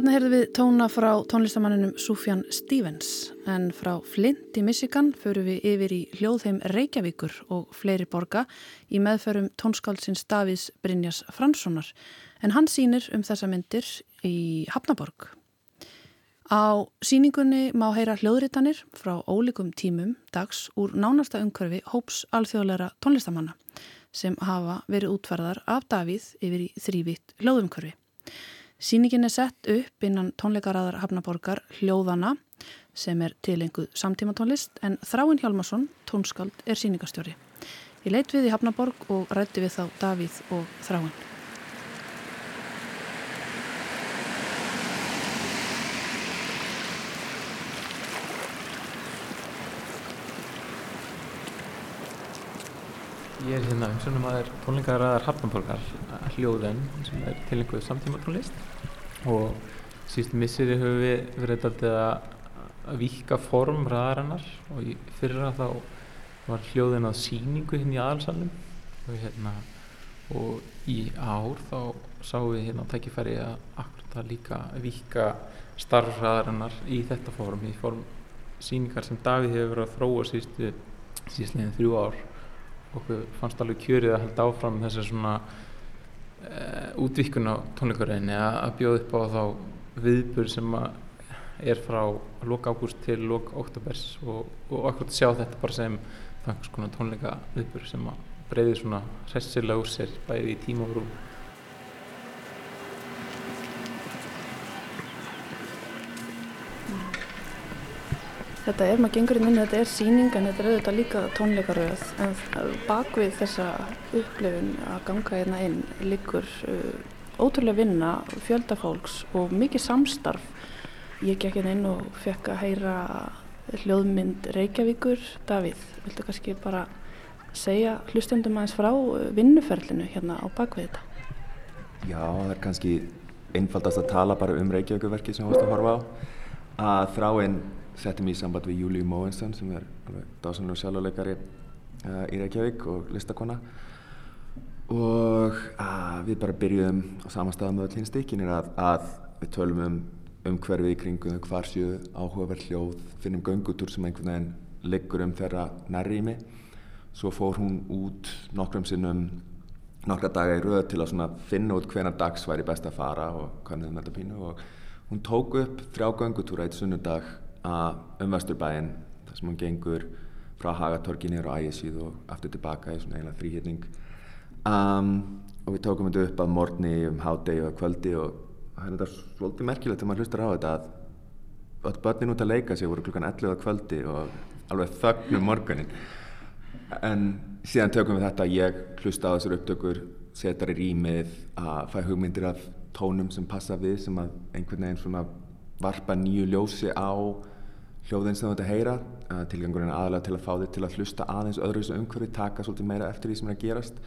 Þannig heyrðum við tóna frá tónlistamanninum Sufjan Stevens en frá Flint í Michigan förum við yfir í hljóðheim Reykjavíkur og fleiri borga í meðferum tónskáldsins Davís Brynjas Franssonar en hann sínir um þessa myndir í Hafnaborg. Á síningunni má heyra hljóðritanir frá ólíkum tímum dags úr nánasta umhverfi hóps alþjóðleira tónlistamanna sem hafa verið útferðar af Davíð yfir í þrývitt hljóðumhverfi. Sýningin er sett upp innan tónleikaraðar Hafnaborgar Hljóðana sem er tilenguð samtíma tónlist en Þráinn Hjalmarsson, tónskald, er sýningastjóri. Ég leitt við í Hafnaborg og rætti við þá Davíð og Þráinn. Ég er hérna umsönum að það er tónleikaraðar Hafnaborgar hljóðen sem er tilenguð samtíma tónlist og síst missiri höfum við verið alltaf að vika form ræðarinnar og í fyrra þá var hljóðin að síningu hérna í aðalsalum og, hérna, og í ár þá sáum við hérna tækifæri að akkurat að líka vika starfræðarinnar í þetta form, í form síningar sem Davíð hefur verið að þróa sístu síðustleginn þrjú ár okkur fannst alveg kjörið að halda áfram þessar svona uh, útvíkun á tónleikuröðinni að bjóða upp á þá viðbur sem er frá lok ágúst til lok óttobers og, og okkur sjá þetta bara sem þannig svona tónleika viðbur sem að breyði svona hressilega úr sér bæði í tíma og rúm Þetta er, maður gengur inn inn, þetta er síning en þetta er auðvitað líka tónleikaröð en bakvið þessa upplifun að ganga hérna inn líkur uh, ótrúlega vinna fjöldafólks og mikið samstarf. Ég gekk hérna inn og fekk að heyra hljóðmynd Reykjavíkur. Davíð, viltu kannski bara segja hlustendum aðeins frá vinnuferlinu hérna á bakvið þetta? Já, það er kannski einfaldast að tala bara um Reykjavíkurverki sem hóst að horfa á að þráinn settum í samband við Júliu Móinsson sem er dásanlega sjálfuleikari uh, í Reykjavík og listakonna og uh, við bara byrjuðum á samanstæða með öll hinn stikkinir að, að við tölum um umhverfið í kringum hvar séu áhugaverð hljóð, finnum göngutúr sem einhvern veginn liggur um þeirra nærrými. Svo fór hún út nokkrum sinnum nokkra daga í röð til að finna út hvena dags væri best að fara og hvernig það með þetta pínu. Og hún tók upp þrjá göngutúra eitt sunnudag um Vesturbæinn þar sem hún gengur frá Hagatorgi nýra á ægisíð og aftur tilbaka í svona eiginlega þrýhitning um, og við tókum þetta upp að morgni um hádegi og kvöldi og það er þetta svolítið merkilegt þegar maður hlustar á þetta að öll börnin út að leika sig voru klukkan 11 á kvöldi og alveg þögnum morgunin en síðan tökum við þetta að ég hlusta á þessar upptökur setar í rýmið að fæ hugmyndir af tónum sem passa við sem að einhvern veginn svona varpa nýju ljósi á hljóðin sem þú ert að heyra tilgangurinn aðalega til að fá þig til að hlusta aðeins öðru þessu umhverfi, taka svolítið meira eftir því sem er að gerast.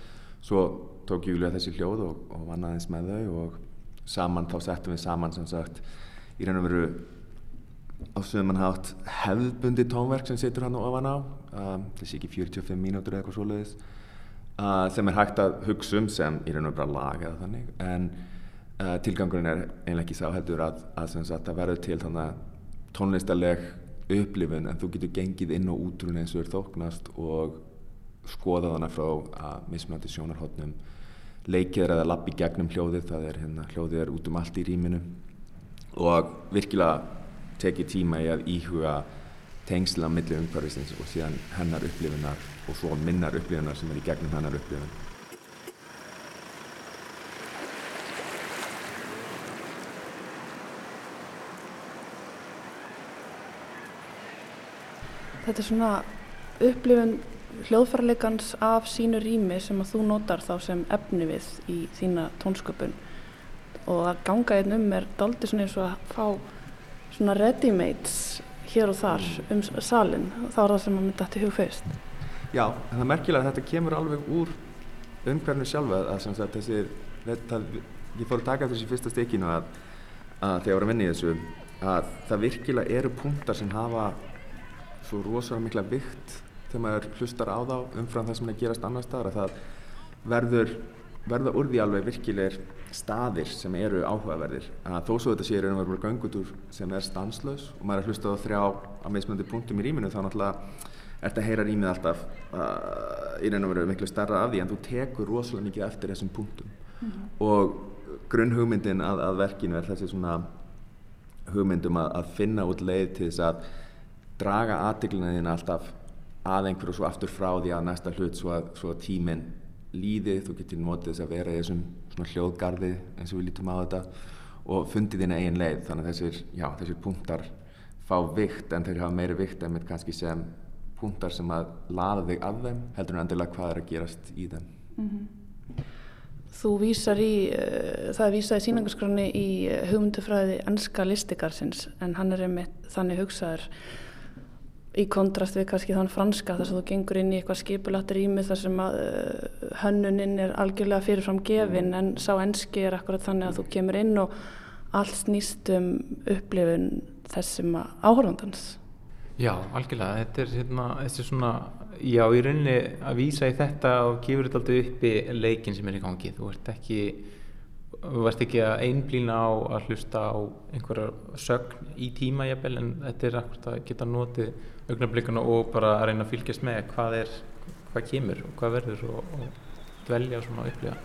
Svo tók Júlia þessi hljóð og, og vann aðeins með þau og saman þá settum við saman sem sagt í raun og veru á sögumannhátt hefðbundi tónverk sem situr hann ofan á um, þessi ekki 45 mínútur eða eitthvað svoleiðis uh, sem er hægt að hugsa um sem í raun og veru bara lag eða þannig. En uh, tilgangurinn er einlega ekki sáhættur að, að, að, að verður til tónlistarleg upplifun en þú getur gengið inn og út úr henni eins og er þóknast og skoða þannig frá að mismunandi sjónarhóttnum leikið er að lappi gegnum hljóðið það er hérna hljóðið er út um allt í rýminu. Og virkilega tekið tíma í að íhuga tengsla millir umhverfisins og síðan hennar upplifunar og svo minnar upplifunar sem er í gegnum hennar upplifun Þetta er svona upplifun hljóðfærarleikans af sínu rými sem að þú notar þá sem efni við í þína tónsköpun. Og að ganga einn um er daldi svona eins og að fá svona ready-mates hér og þar um salin þá er það sem að mynda þetta hug fyrst. Já, en það er merkilega að þetta kemur alveg úr umhverfnu sjálfa að sem sagt þessi það, ég fór að taka þessi fyrsta stekinu að, að þegar ég var að vinna í þessu að það virkilega eru punktar sem hafa svo rosalega mikla vikt þegar maður hlustar á þá umfram það sem er að gerast annar staðar að það verður verða úr því alveg virkilegir staðir sem eru áhugaverðir að þó svo þetta sé raun og veru gangutur sem er stanslaus og maður er hlustað á þrjá að meðsmjöndi punktum í rýminu þá náttúrulega ert að heyra rýmið alltaf uh, í raun og veru miklu starra af því en þú tekur rosalega mikið eftir þessum punktum mm -hmm. og grunnhugmyndin að, að verkinu er þessi svona hugmyndum að, að finna út leið til þess að draga aðtiklina þín alltaf að einhverju og svo aftur frá því að næsta hlut svo að, svo að tíminn líði, þú getur notið þess að vera í þessum svona hljóðgarði eins og við lítum á þetta og fundið þín eigin leið þannig að þessir, já, þessir punktar fá vikt en þeir hafa meiri vikt en mitt kannski sem punktar sem að laða þig af þeim heldur en endilega hvað er að gerast í þeim mm -hmm. Þú vísar í, uh, það er vísað í uh, hugmyndufræði ennska listikarsins en hann er einmitt þannig hugsaður í kontrast við kannski þann franska þar sem þú gengur inn í eitthvað skipulagt rými þar sem að uh, hönnuninn er algjörlega fyrirfram gefin mm. en sá enski er akkurat þannig að þú kemur inn og allt snýst um upplifun þessum áhörðandans. Já, algjörlega. Þetta er, hérna, þetta er svona, já, í rauninni að vísa í þetta og gefur þetta alltaf upp í leikin sem er í gangi. Þú ert ekki þú varst ekki að einblýna á að hlusta á einhverja sögn í tíma jafnvel en þetta er akkurat að geta notið augnablikuna og bara að reyna að fylgjast með hvað er, hvað kemur og hvað verður og, og dvelja og svona upplifa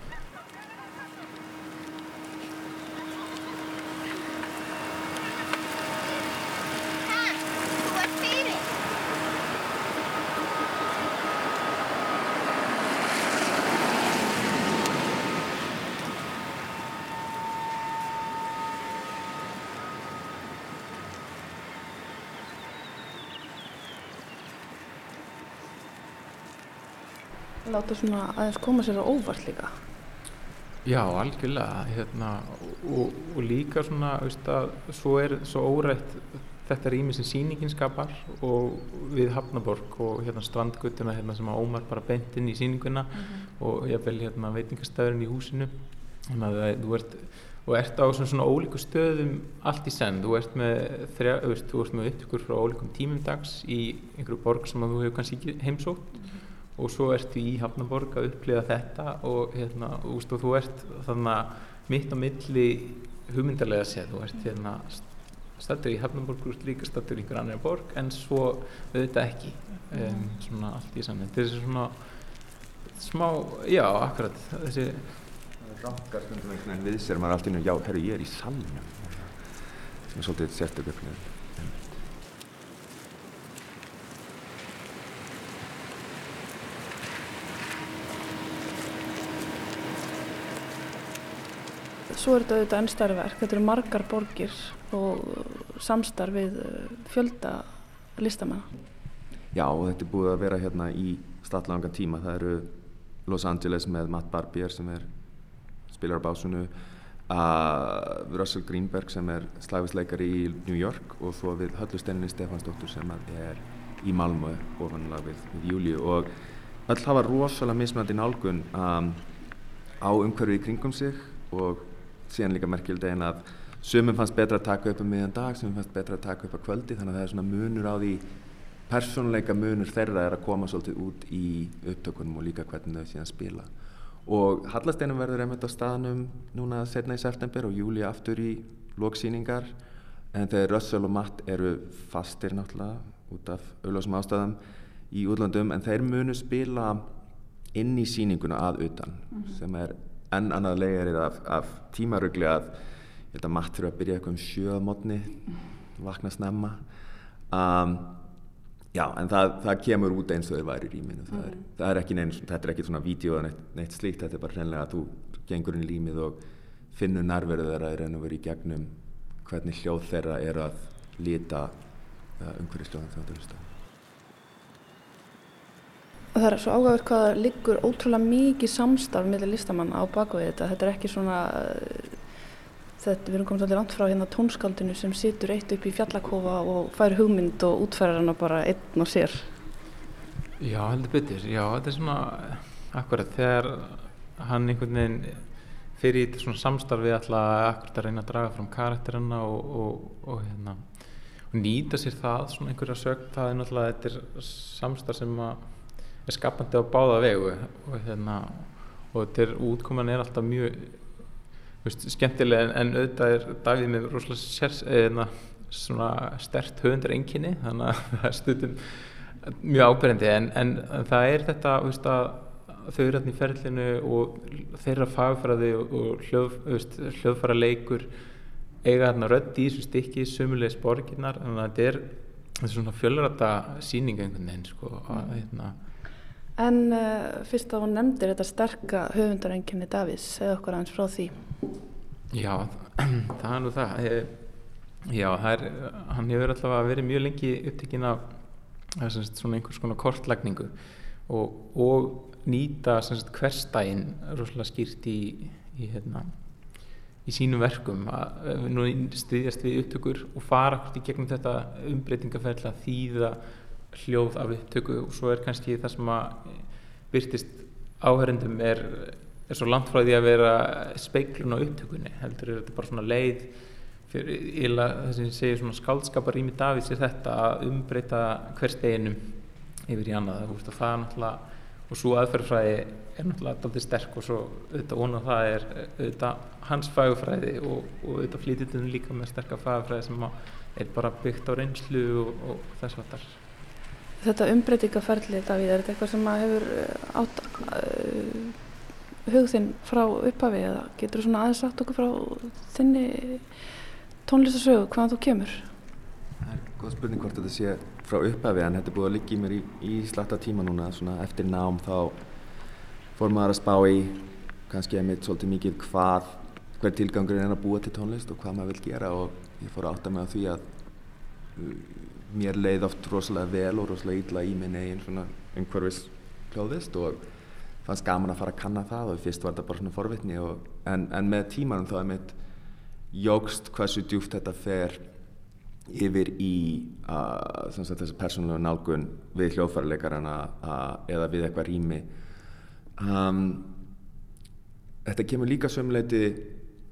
láta svona aðeins koma sér á óvart líka? Já, algjörlega hérna, og, og líka svona veist, að, svo er svo órætt þetta rými sem síningin skapar og við Hafnaborg og hérna strandgutuna hérna, sem að Ómar bara bent inn í síninguna mm -hmm. og ég vel hérna veitingastæðurinn í húsinu. Þannig að þú ert og ert á svona, svona ólíku stöðum allt í senn, þú ert með þrjá, þú, ert með upptökur frá ólíkum tímum dags í einhverju borg sem að þú hefur kannski heimsótt og svo ertu í Hafnaborg að upplifa þetta og, hérna, og, og þú ert þannig mitt á milli hugmyndarlega séð, þú ert hérna stættur í Hafnaborg, ert líka stættur í einhver annar borg en svo auðvitað ekki um, svona allt í saman þetta er svona smá, já, akkurat þessi Rankar stundum einhvern veginn við sér maður alltaf inn og já, herru, ég er í salnum. Sem er svolítið sérstök upplifin svo er þetta auðvitað ennstæðarverk, þetta eru margar borgir og samstarf við eh, fjölda listamanna. Já og þetta er búið að vera hérna í statlangan tíma, það eru Los Angeles með Matt Barbier sem er spilar á básunu, uh, Russell Greenberg sem er slæfisleikari í New York og svo við Höllusteninni Stefansdóttur sem er í Malmö ofanlega við, við Júliu og öll hafa rosalega mismöndi nálgun um, á umhverfið í kringum sig og síðan líka merkjuldegin að sumum fannst betra að taka upp um miðjan dag, sumum fannst betra að taka upp á kvöldi þannig að það er svona munur á því persónuleika munur þeirra er að koma svolítið út í upptökunum og líka hvernig þau síðan spila og Hallasteinum verður einmitt á staðnum núna setna í september og júli aftur í lóksýningar en þegar Russell og Matt eru fastir náttúrulega út af auðvitað ástæðum í útlandum en þeir munu spila inn í síninguna að utan mm -hmm. sem er enn annað legar er af, af tímarugli að ég held að matt fyrir að byrja eitthvað um sjöða mótni vakna snemma. Um, já en það, það kemur út eins og þau væri í rýminu. Það er, mm. það er ekki neins, þetta er ekki svona vídeo eða neitt, neitt slíkt, þetta er bara hreinlega að þú gengur inn í rýmið og finnur nærverðu þeirra í raun og veru í gegnum hvernig hljóð þeirra er að lita uh, umhverju sljóðan þegar þú hlusta Og það er svo ágæður hvað það liggur ótrúlega mikið samstarf með listamann á bakvið þetta. Þetta er ekki svona, þetta, við erum komið allir langt frá hérna tónskaldinu sem situr eitt upp í fjallakofa og fær hugmynd og útfærar hana bara einn og sér. Já, heldur betur. Já, þetta er svona, akkurat, þegar hann einhvern veginn fyrir í þetta svona samstarfi alltaf akkurat að reyna að draga fram karakterina og, og, og, hérna, og nýta sér það, svona einhverja sögt, það er náttúrulega, þetta er samstarf sem að er skapandi á báða vegu og, hérna, og þetta er, útkoman er alltaf mjög veist, skemmtilega en, en auðvitað er Davíð með rosalega eða, svona stert höfundur enginni þannig að það er stundum mjög ábyrgandi en, en, það er þetta veist, þau eru hérna í ferlinu og þeirra fagfræði og, og hljóð, veist, hljóðfæra leikur eiga hérna rödd í þessu stykki sömulegis borginnar þannig að þetta er, þetta er svona fjölrata síning einhvern veginn sko, að, hérna, En uh, fyrst að hún nefndir þetta sterka höfundarenginni Davís, segð okkur aðeins frá því. Já, það er nú það. Eh, já, það er, hann hefur alltaf verið mjög lengi upptekinn af sagt, svona einhvers konar kortlagningu og, og nýta sagt, hverstægin rosalega skýrt í, í, hérna, í sínum verkum að nú stiðjast við upptökur og fara hvort í gegnum þetta umbreytingaferðla þýða hljóð af upptöku og svo er kannski það sem að byrtist áhörendum er, er svo langt frá því að vera speiklun á upptökunni heldur er þetta bara svona leið fyrir það sem segir svona skáldskapar ími Davids er þetta að umbreyta hver steginum yfir í annað. Og það er náttúrulega og svo aðferðfræði er náttúrulega alltaf sterk og svo auðvitað óna það er auðvitað hans fagfræði og, og auðvitað flýtitun líka með sterkar fagfræði sem er bara byggt á reynslu og, og þess að það Þetta umbreytingaferli, Davíð, er þetta eitthvað sem hefur eh, átt uh, hugðinn frá upphafi eða getur þú svona aðeins sagt okkur frá þinni tónlistasögu, hvaðan þú kemur? Það er góð spurning hvort þetta sé frá upphafi en þetta er búið að liggja í mér í, í slatta tíma núna svona eftir nám þá fór maður að spá í kannski að mitt svolítið mikið hvað hver tilgangur er að búa til tónlist og hvað maður vil gera og ég fór að átta mig á því að mér leið oft rosalega vel og rosalega illa í minn eigin svona umhverfis hljóðvist og fannst gaman að fara að kanna það og fyrst var þetta bara svona forvitni og, en, en með tímanum þá er mitt jógst hversu djúft þetta fer yfir í uh, þessi persónulega nálgun við hljóðfærleikarana uh, eða við eitthvað rými. Um, þetta kemur líka sömuleiti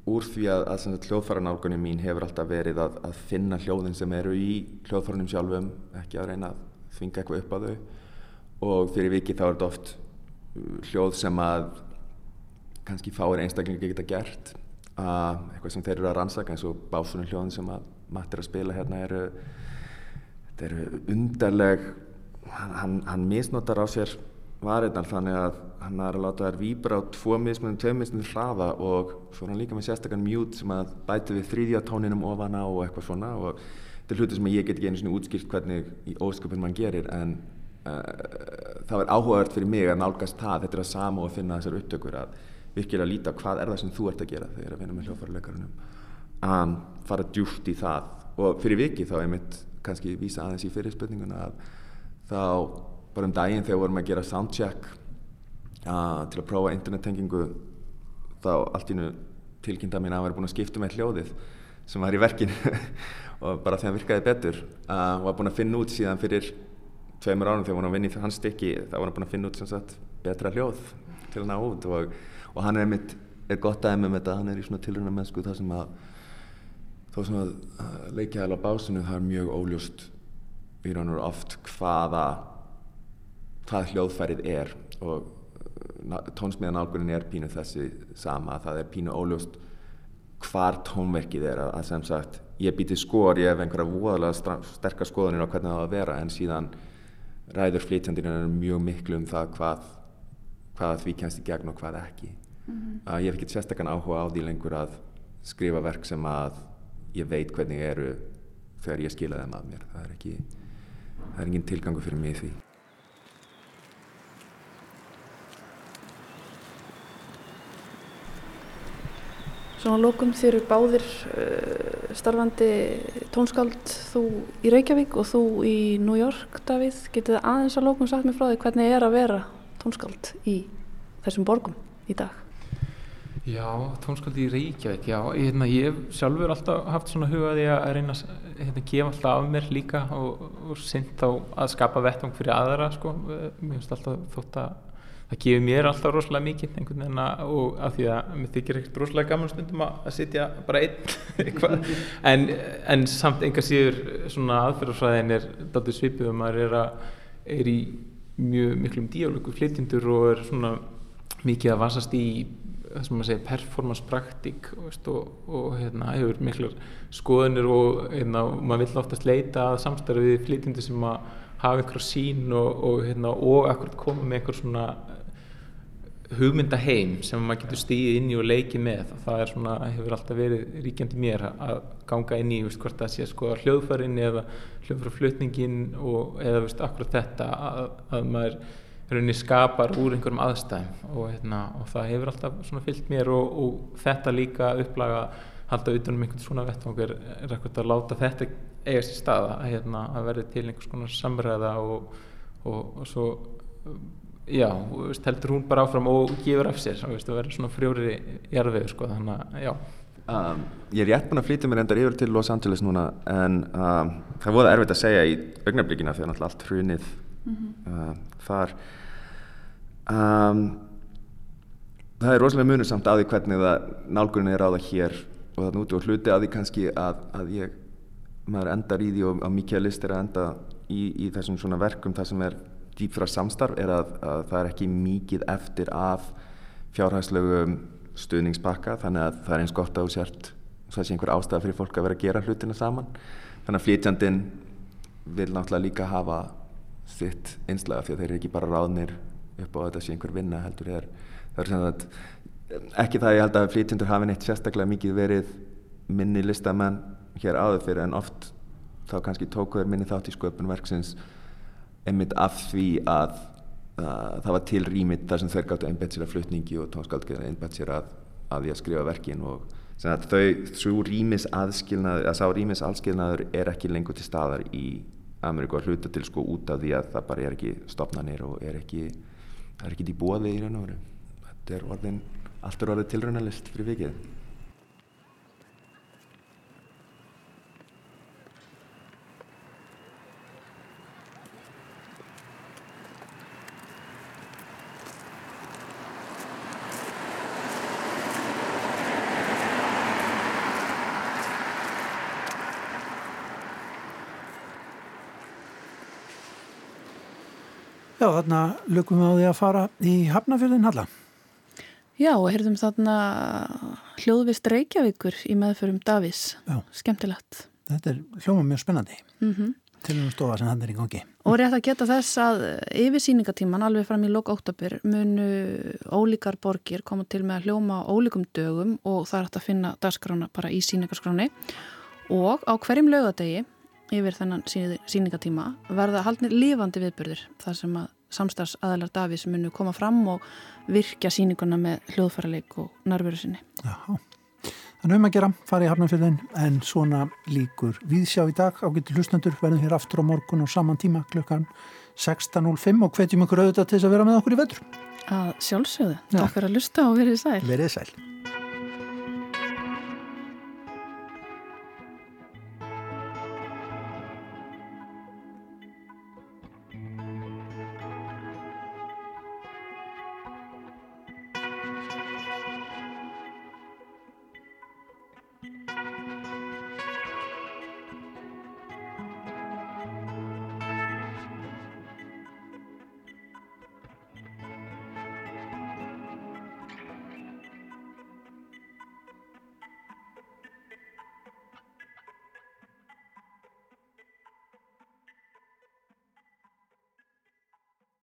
úr því að, að hljóðfæranálgunum mín hefur alltaf verið að, að finna hljóðin sem eru í hljóðfæranum sjálfum ekki að reyna að þvinga eitthvað upp á þau. Og fyrir viki þá er þetta oft uh, hljóð sem að kannski fáir einstaklingi geta gert. Uh, eitthvað sem þeir eru að rannsaka eins og básunum hljóðin sem að Matt er að spila hérna eru þetta eru undarleg hann, hann misnotar á sér varirnar þannig að hann er að láta þær výbra á tvo mismunum, tvei mismunum hraða og svo er hann líka með sérstakann mjút sem að bæti við þrýðja tóninum ofana og eitthvað svona og þetta er hluti sem ég get ekki einu svona útskilt hvernig í ósköpun mann gerir en uh, það er áhugavert fyrir mig að nálgast það, þetta er að sama og finna þessar upptökur að virkilega líta hvað er það sem þú ert að gera þegar að vinna með hljóðfæruleikarunum að fara djúft í það. Og fyrir viki þá er mitt kannski vísa aðeins í fyrirspurninguna að þá bara um daginn þegar vorum að gera soundcheck uh, til að prófa internettengingu þá allt í nú tilkynnta mín að vera búin að skipta með hljóðið sem var í verkinu. Og bara þegar hann virkaði betur uh, var búin að finna út síðan fyrir tveimur árum þegar hann var að vinna í hans stykki þá var hann búin að finna út sem sagt betra hljóð til að ná út. Og, og hann er mitt er gott aðeins með þetta, hann er í svona tilruna mennsku þar sem að þó sem að uh, leikjaðal á básinu það er mjög óljóst í raun og oft hvaða hvað hljóðfærið er og uh, tónsmíðanálgunin er pínu þessi sama, það er pínu óljóst hvar tónverkið er að sem sagt, ég býti skor, ég hef einhverja voðalega sterkar skoðanir á hvernig það á að vera en síðan ræður flytjandina mjög miklu um það hvað, hvað því kennst í gegn og hvað ekki. Mm -hmm. uh, ég hef ekkert sérstaklega áhuga á því lengur að skrifa verk sem að ég veit hvernig eru þegar ég skila þeim að mér. Það er ekki það er engin tilgangu fyrir mig því Svona lókum þér báðir uh, starfandi tónskáld, þú í Reykjavík og þú í New York, Davíð. Getið þið aðeins að lókum sagt mér frá því hvernig er að vera tónskáld í þessum borgum í dag? Já, tónskáld í Reykjavík, já. Hérna, ég hef sjálfur alltaf haft svona hugaði að reyna að hérna, gefa alltaf af mér líka og, og synd á að skapa vettung fyrir aðra, sko. Mér finnst alltaf þótt að það gefur mér alltaf rosalega mikið einhvern veginn og af því að mér þykir ekkert rosalega gaman stundum að sitja bara einn. En, en samt enga síður svona aðferðarsvæðin er daldur svipið og maður er, að, er í mjög miklum díalöku flytjendur og er svona mikið að vasast í það sem maður segir performance praktík og, og hérna, hefur miklu skoðunir og hérna, maður vill oftast leita að samstarfi við flytjandi sem að hafa einhver sín og, og, hérna, og akkurat koma með einhver svona hugmyndaheim sem maður getur stíðið inn í og leikið með og það er svona, hefur alltaf verið ríkjandi mér að ganga inn í veist, hvort það sé sko hljóðfærin eða hljóðfæraflutningin eða veist, akkurat þetta að, að maður rauninni skapar úr einhverjum aðstæðum og, hérna, og það hefur alltaf svona fyllt mér og, og þetta líka upplaga halda utanum einhvern svona vettvangur er ekkert að láta þetta eigast í staða að, hérna, að verði til einhvers konar samræða og, og svo já, veist, heldur hún bara áfram og gefur af sér og verður svona frjóri jarðvegu sko, þannig að já Um, ég er rétt búin að flytja mér endar yfir til Los Angeles núna en um, það voða erfitt að segja í augnablikina því að náttúrulega allt hrunið mm -hmm. uh, þar um, það er rosalega munur samt að því hvernig það nálgunin er á það hér og þannig út og hluti að því kannski að, að ég, maður endar í því og, mikið að list er að enda í, í þessum svona verkum það sem er dýpfra samstarf er að, að það er ekki mikið eftir af fjárhagslegu stuðningsbakka þannig að það er eins gott að þú sért það sé einhver ástæða fyrir fólk að vera að gera hlutina saman. Þannig að flytjandin vil náttúrulega líka hafa sitt einslega því að þeir eru ekki bara ráðnir upp á að þetta sé einhver vinna heldur er, það er sem að ekki það ég held að flytjendur hafi neitt sérstaklega mikið verið minni listamenn hér áður fyrir en oft þá kannski tókuður minni þátt í sköpun verksins einmitt af því að uh, það var til rýmit þar sem þeir gáttu einbett sér að flutningi og tónskaldgeðar einbett sér að, að því að skrifa verkin og þau, svo rýmis aðskilnaður, að sá rýmis aðskilnaður er ekki lengur til staðar í Ameríku að hluta til sko út af því að það bara er ekki stopnarnir og er ekki það er ekki í bóði í raun og veru. Þetta er orðin, allt er orðið tilraunalist fyrir vikið Já, þarna lukum við á því að fara í Hafnafjörðin Halla. Já, og heyrðum þarna hljóðvist Reykjavíkur í meðförum Davís. Já. Skemtilegt. Þetta er hljóma mjög spennandi. Mm -hmm. Til um stofa sem hann er í gangi. Og rétt að geta þess að yfir síningatíman alveg fram í lok óttabur munu ólíkar borgir koma til með að hljóma ólíkum dögum og það er hægt að finna dagskrána bara í síningarskráni og á hverjum lögadegi yfir þennan síningatíma verða haldnir lifandi viðbyrðir þar sem að samstags aðalar Davís munu koma fram og virkja síninguna með hljóðfæraleik og nærveru sinni. Jáhá. Þannig um að gera, fara í Hafnarfjörðin en svona líkur viðsjá í dag ágættu hlustendur verðum hér aftur á morgun og saman tíma klukkan 16.05 og hvetjum ykkur auðvitað til þess að vera með okkur í vetur. Að sjálfsögðu. Takk fyrir að lusta og verið sæl. Verið sæl.